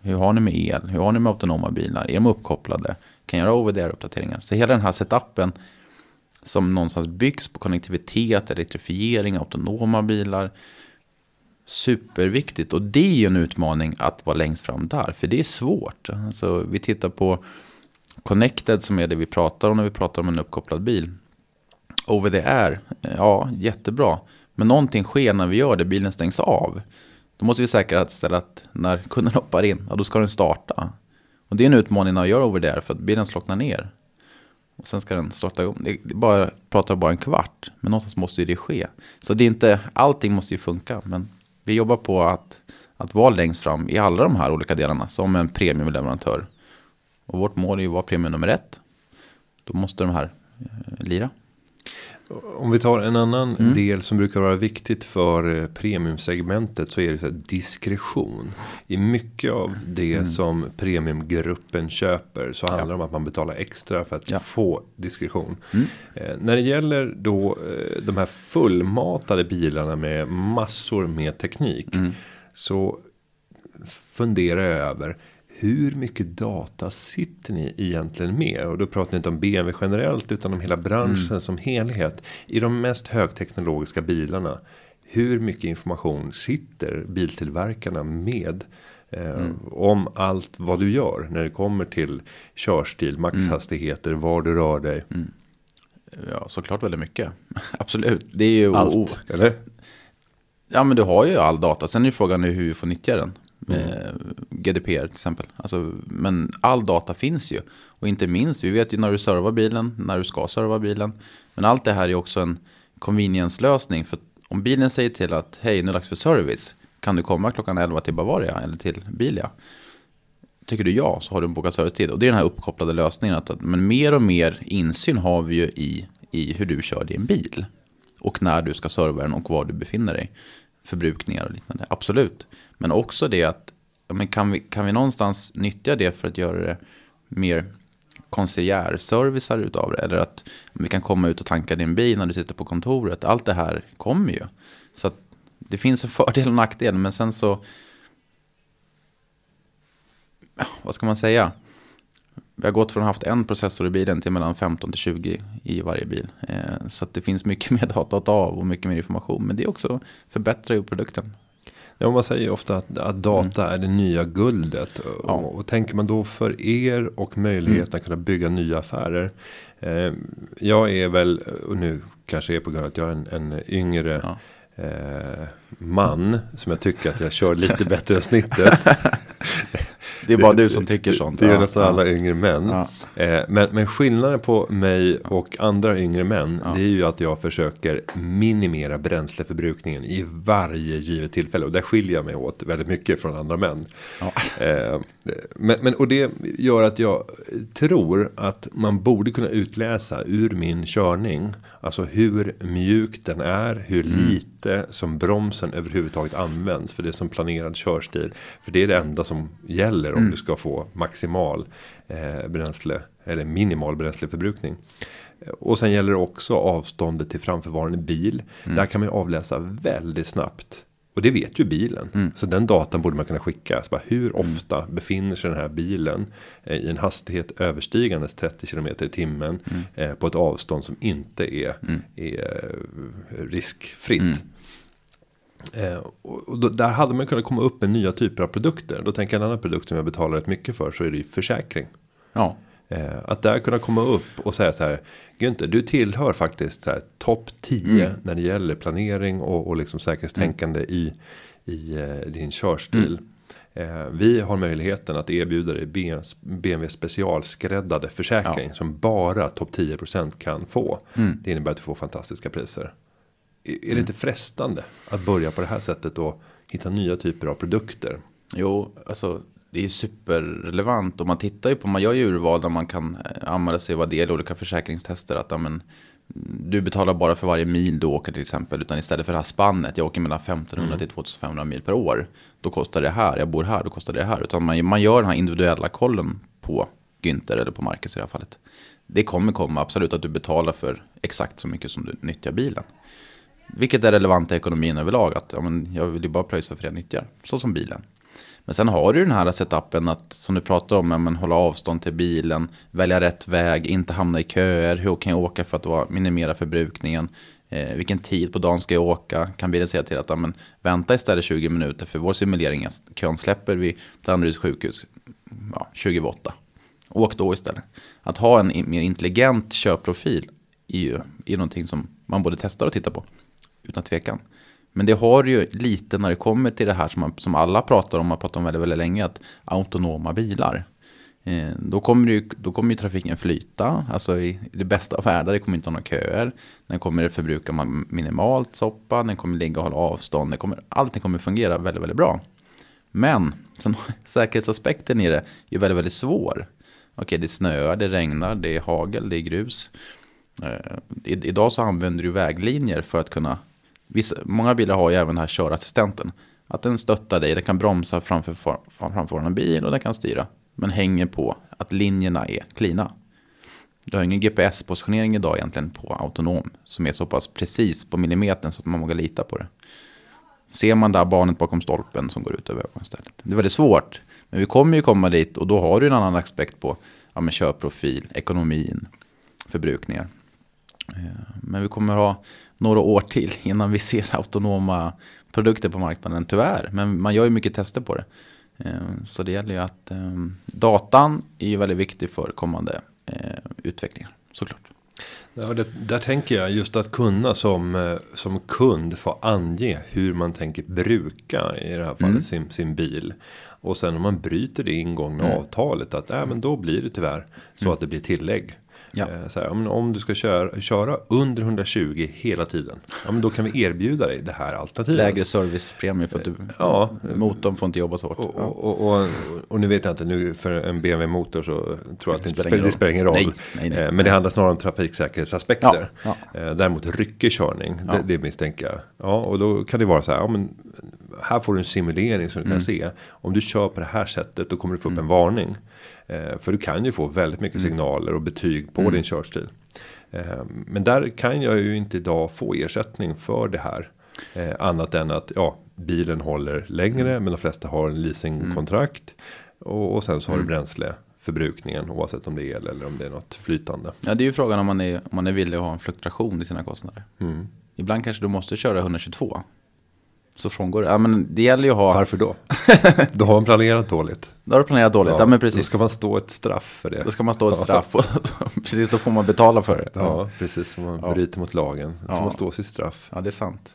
hur har ni med el, hur har ni med autonoma bilar, är de uppkopplade, kan jag göra over uppdateringar Så hela den här setupen som någonstans byggs på konnektivitet, elektrifiering, autonoma bilar. Superviktigt och det är ju en utmaning att vara längst fram där, för det är svårt. Alltså, vi tittar på Connected som är det vi pratar om när vi pratar om en uppkopplad bil. Over the air, ja jättebra. Men någonting sker när vi gör det, bilen stängs av. Då måste vi säkerställa att när kunden hoppar in, ja, då ska den starta. Och det är en utmaning när jag gör over there, för att bilen slocknar ner. Och sen ska den starta igång. Det det bara, pratar bara en kvart, men någonstans måste ju det ske. Så det är inte, allting måste ju funka, men vi jobbar på att, att vara längst fram i alla de här olika delarna som en premiumleverantör. Och vårt mål är ju att vara premium nummer ett. Då måste de här eh, lira. Om vi tar en annan Mm. del som brukar vara viktigt för eh, premiumsegmentet så är det så diskretion. I mycket av det Mm. som premiumgruppen köper så handlar det om att man betalar extra för att Ja. få diskretion. Mm. Eh, när det gäller då eh, de här fullmatade bilarna med massor med teknik. Mm. Så funderar jag över hur mycket data sitter ni egentligen med? Och då pratar ni inte om BMW generellt utan om hela branschen Mm. som helhet. I de mest högteknologiska bilarna. Hur mycket information sitter biltillverkarna med? Eh, Mm. Om allt vad du gör när det kommer till körstil, maxhastigheter, var du rör dig. Ja, såklart väldigt mycket. (laughs) Absolut. Det är ju Allt, eller? Ja, men du har ju all data. Sen är ju frågan hur vi får nyttja den. Mm. Eh, GDPR till exempel. Alltså, men all data finns ju. Och inte minst, vi vet ju när du servar bilen, när du ska serva bilen. Men allt det här är också en convenience-lösning. För Om bilen säger till att hej, nu är det dags för service. Kan du komma klockan 11 till Bavaria eller till Bilia? Tycker du ja, så har du en bokad servicetid. Och det är den här uppkopplade lösningen. Att, men mer och mer insyn har vi ju i, i hur du kör din bil. Och när du ska serva den och var du befinner dig. Förbrukningar och liknande. Absolut. Men också det att men kan, vi, kan vi någonstans nyttja det för att göra det mer konsiljärservicar utav det. Eller att vi kan komma ut och tanka din bil när du sitter på kontoret. Allt det här kommer ju. Så att det finns en fördel och nackdel. Men sen så... Vad ska man säga? Vi har gått från att ha haft en processor i bilen till mellan 15 till 20 i varje bil. Eh, så att det finns mycket (laughs) mer data att ta av och mycket mer information. Men det också förbättrar ju produkten. Ja, man säger ofta att, att data mm. är det nya guldet. Ja. Och, och, tänker man då för er och möjligheten mm. att kunna bygga nya affärer. Eh, jag är väl, och nu kanske är på grund av att jag är en, en yngre ja. eh, man. Som jag tycker att jag kör lite (laughs) bättre än snittet. (laughs) Det är bara du som tycker sånt. Det är ja, nästan alla yngre män. Ja. Eh, men, men skillnaden på mig och andra yngre män. Det är ju att jag försöker minimera bränsleförbrukningen i varje givet tillfälle. Och där skiljer jag mig åt väldigt mycket från andra män. Eh, men, men, och det gör att jag tror att man borde kunna utläsa ur min körning. Alltså hur mjuk den är, hur mm. lite som bromsen överhuvudtaget används. För det är som planerad körstil. För det är det enda som gäller om mm. du ska få maximal eh, bränsle. Eller minimal bränsleförbrukning. Och sen gäller det också avståndet till framförvarande bil. Mm. Där kan man ju avläsa väldigt snabbt och det vet ju bilen. Mm. Så den datan borde man kunna skicka. Så bara, hur mm. ofta mm. befinner sig den här bilen eh, i en hastighet överstigandes 30 km i timmen. Mm. Eh, på ett avstånd som inte är, mm. är eh, riskfritt. Eh, och då, där hade man kunnat komma upp med nya typer av produkter. Då tänker jag en annan produkt som jag betalar rätt mycket för. Så är det ju försäkring. Ja. Eh, att där kunna komma upp och säga så här. Günther, du tillhör faktiskt så här topp 10 mm. när det gäller planering och, och liksom säkerhetstänkande mm. i, i uh, din körstil. Mm. Vi har möjligheten att erbjuda dig BMW specialskräddade försäkring ja. som bara topp 10% kan få. Mm. Det innebär att du får fantastiska priser. Är, det mm. inte frestande att börja på det här sättet och hitta nya typer av produkter? Jo, alltså det är superrelevant. Och man tittar ju på, man gör ju urval där man kan eh, använda sig av vad det gäller olika försäkringstester. Att, ja, men, du betalar bara för varje mil du åker till exempel. Utan istället för det här spannet, jag åker mellan 1500 mm. till 2500 mil per år. Då kostar det här, jag bor här, då kostar det här. Utan man, man gör den här individuella kollen på Günther eller på Marcus i det här fallet. Det kommer komma absolut att du betalar för exakt så mycket som du nyttjar bilen. Vilket är relevant i ekonomin överlag. Att ja, men jag vill ju bara pröjsa för det jag nyttjar. Så som bilen. Men sen har du den här setupen att, som du pratar om, men hålla avstånd till bilen, välja rätt väg, inte hamna i köer, hur kan jag åka för att minimera förbrukningen, eh, vilken tid på dagen ska jag åka, kan bilen säga till att men, vänta istället 20 minuter för vår simulering, kön släpper vi Danderyds sjukhus ja, 28. Åk då istället. Att ha en mer intelligent körprofil. är ju är någonting som man både testar och tittar på, utan tvekan. Men det har ju lite när det kommer till det här som, man, som alla pratar om, man pratar om väldigt, väldigt länge, att autonoma bilar. Eh, då, kommer ju, då kommer ju trafiken flyta, alltså i, i det bästa av världar, det kommer inte ha några köer. Den kommer förbruka minimalt soppa, den kommer ligga och hålla avstånd, den kommer, allting kommer fungera väldigt, väldigt bra. Men sen, (laughs) säkerhetsaspekten i det är väldigt, väldigt svår. Okej, det snöar, det regnar, det är hagel, det är grus. Eh, idag så använder du väglinjer för att kunna Vissa, många bilar har ju även den här körassistenten. Att den stöttar dig, den kan bromsa framför, framför en bil och den kan styra. Men hänger på att linjerna är klina. Du har ingen GPS-positionering idag egentligen på autonom. Som är så pass precis på millimetern så att man vågar lita på det. Ser man där barnet bakom stolpen som går ut över övergångsstället. Det är väldigt svårt. Men vi kommer ju komma dit och då har du en annan aspekt på ja, men körprofil, ekonomin, förbrukningar. Eh, men vi kommer ha några år till innan vi ser autonoma produkter på marknaden, tyvärr. Men man gör ju mycket tester på det. Eh, så det gäller ju att eh, datan är ju väldigt viktig för kommande utvecklingar, såklart. Ja, det, där tänker jag just att kunna som, som kund få ange hur man tänker bruka i det här fallet mm. sin, sin bil. Och sen om man bryter det ingångna mm. avtalet att äh, men då blir det tyvärr så mm. att det blir tillägg. Ja. Eh, Så här, ja, om du ska köra, köra under 120 hela tiden. Ja, men då kan vi erbjuda dig det här alternativet. Lägre servicepremie för att du, Ja. motorn får inte jobba så hårt. Och, Ja. och, och, och, nu vet jag inte, nu för en BMW-motor så tror jag att det, inte spelar det spelar ingen roll. Nej, nej, nej. Eh, Men det handlar snarare om trafiksäkerhetsaspekter. Ja, Eh, Däremot ryckig körning, Ja. det, det misstänker jag. Ja, och då kan det vara så här, ja, men här får du en simulering som du Mm. kan se. Om du kör på det här sättet då kommer du få upp en varning. Eh, För du kan ju få väldigt mycket Mm. signaler och betyg på din körstil. Eh, Men där kan jag ju inte idag få ersättning för det här. Eh, annat än att ja, bilen håller längre Mm. men de flesta har en leasingkontrakt. Och, och sen så har Mm. du bränsleförbrukningen oavsett om det är el eller om det är något flytande. Ja, det är ju frågan om man är, om man är villig att ha en fluktuation i sina kostnader. Mm. Ibland kanske du måste köra 122. Så frångår det. Ja, men det gäller ju att ha. Varför då? (laughs) då har man planerat dåligt. Då har du planerat dåligt. Ja, men Då precis. ska man stå ett straff för det. Då ska man stå ett straff. Och, (laughs) precis, då får man betala för det. Ja, precis som man Ja. bryter mot lagen. Då får Ja. man stå sitt straff. Ja, det är sant.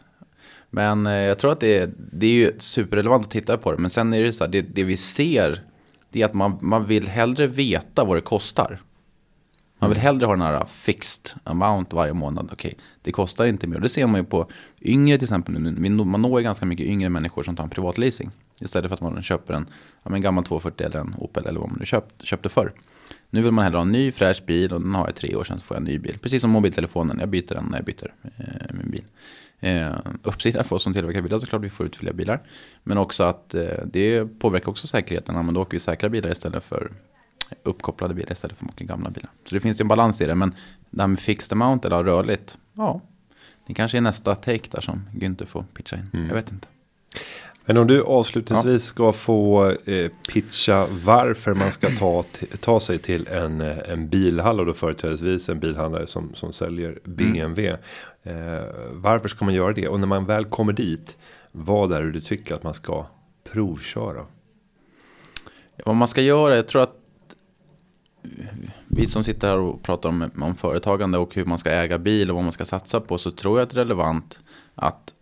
Men eh, jag tror att det är, det är ju superrelevant att titta på det. Men sen är det så här, det, det vi ser, det är att man, man vill hellre veta vad det kostar. Man vill hellre ha den här fixed amount varje månad. Okej, det kostar inte mer. Det ser man ju på yngre till exempel. nu. Man når ju ganska mycket yngre människor som tar en privatleasing. Istället för att man köper en, ja, en gammal 240 eller en Opel eller vad man nu köpt, köpte förr. Nu vill man hellre ha en ny fräsch bil och den har jag tre år sedan så får jag en ny bil. Precis som mobiltelefonen, jag byter den när jag byter eh, min bil. Eh, uppsidan för oss som tillverkar bilar såklart, vi får ut fler bilar. Men också att eh, det påverkar också säkerheten. Ja, men då åker vi säkra bilar istället för uppkopplade bilar istället för mycket gamla bilar. Så det finns ju en balans i det. Men det här med fixed amount eller rörligt, ja. Det kanske är nästa take där som Günther får pitcha in. Jag vet inte. Men om du avslutningsvis ska få eh, pitcha varför man ska ta, ta sig till en, eh, en bilhall och då företrädesvis en bilhandlare som, som säljer BMW. Eh, varför ska man göra det? Och när man väl kommer dit, vad är det du tycker att man ska provköra? Vad man ska göra, jag tror att vi som sitter här och pratar om, om företagande och hur man ska äga bil och vad man ska satsa på så tror jag att det är relevant att,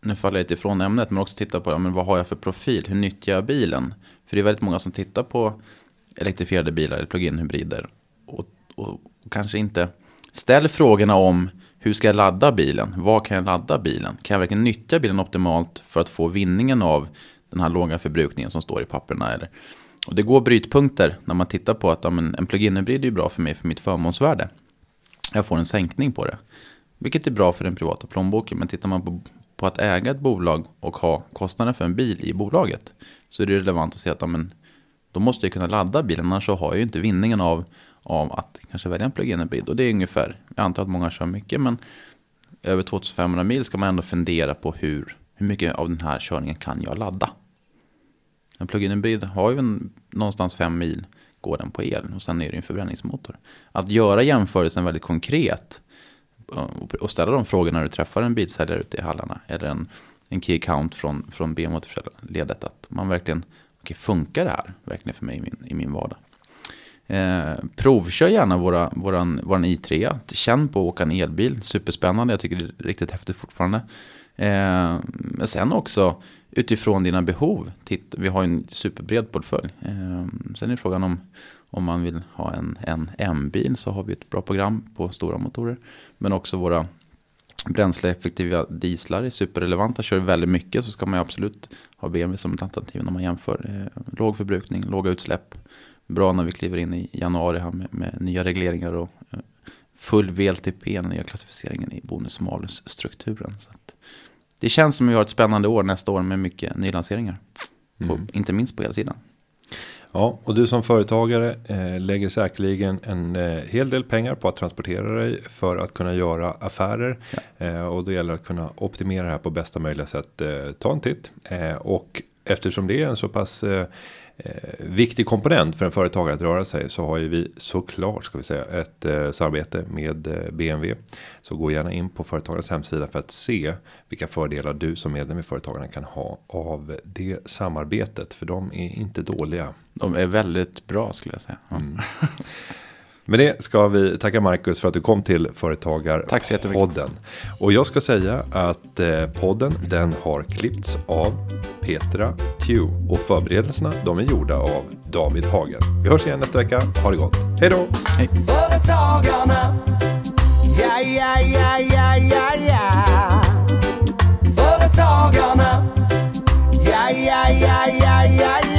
nu faller jag lite ifrån ämnet, men också titta på ja, men vad har jag för profil, hur nyttjar jag bilen? För det är väldigt många som tittar på elektrifierade bilar eller plug-in hybrider och, och, och kanske inte ställer frågorna om hur ska jag ladda bilen? vad kan jag ladda bilen? Kan jag verkligen nyttja bilen optimalt för att få vinningen av den här låga förbrukningen som står i papperna? Eller? Och det går brytpunkter när man tittar på att ja, men en plug-in hybrid är bra för mig för mitt förmånsvärde. Jag får en sänkning på det. Vilket är bra för den privata plånboken. Men tittar man på, på att äga ett bolag och ha kostnaden för en bil i bolaget. Så är det relevant att se att ja, men, då måste jag kunna ladda bilen. Annars så har jag ju inte vinningen av, av att kanske välja en plug-in hybrid. Och det är ungefär, jag antar att många kör mycket. Men över 2500 mil ska man ändå fundera på hur, hur mycket av den här körningen kan jag ladda. En plug-in hybrid har ju en, någonstans fem mil går den på el och sen är det en förbränningsmotor. Att göra jämförelsen väldigt konkret och- ställa de frågorna när du träffar en bilsäljare ute i hallarna eller en, en key account från, från BMW-ledet. Att man verkligen, okej, funkar det här verkligen för mig i min, i min vardag? Eh, provkör gärna våra, våran, våran i3. Känn på att åka en elbil. Superspännande. Jag tycker det är riktigt häftigt fortfarande. Eh, men sen också utifrån dina behov. Titt, vi har ju en superbred portfölj. Eh, sen är frågan om, om man vill ha en, en M-bil så har vi ett bra program på stora motorer. Men också våra bränsleeffektiva dieslar är superrelevanta. Kör väldigt mycket så ska man ju absolut ha BMW som ett alternativ när man jämför. Eh, låg förbrukning, låga utsläpp. Bra när vi kliver in i januari här med, med nya regleringar och eh, full VLTP, den nya klassificeringen i bonus malus strukturen. Så det känns som att vi har ett spännande år nästa år med mycket nylanseringar. På, inte minst på elsidan. Ja, och du som företagare eh, lägger säkerligen en eh, hel del pengar på att transportera dig för att kunna göra affärer. Eh, och då gäller det att kunna optimera det här på bästa möjliga sätt. Eh, ta en titt. Eh, och eftersom det är en så pass eh, viktig komponent för en företagare att röra sig så har ju vi såklart ska vi säga ett eh, samarbete med eh, BMW. Så gå gärna in på företagarens hemsida för att se vilka fördelar du som medlem i företagarna kan ha av det samarbetet. För de är inte dåliga. De är väldigt bra skulle jag säga. Ja. (laughs) Med det ska vi tacka Marcus för att du kom till Företagarpodden. Och jag ska säga att eh, podden den har klippts av Petra Tew och förberedelserna de är gjorda av David Hagen. Vi hörs igen nästa vecka. Ha det gott. Hej då! Företagarna. Ja, ja, ja, ja, ja, ja. Företagarna. Ja, ja, ja, ja, ja, ja.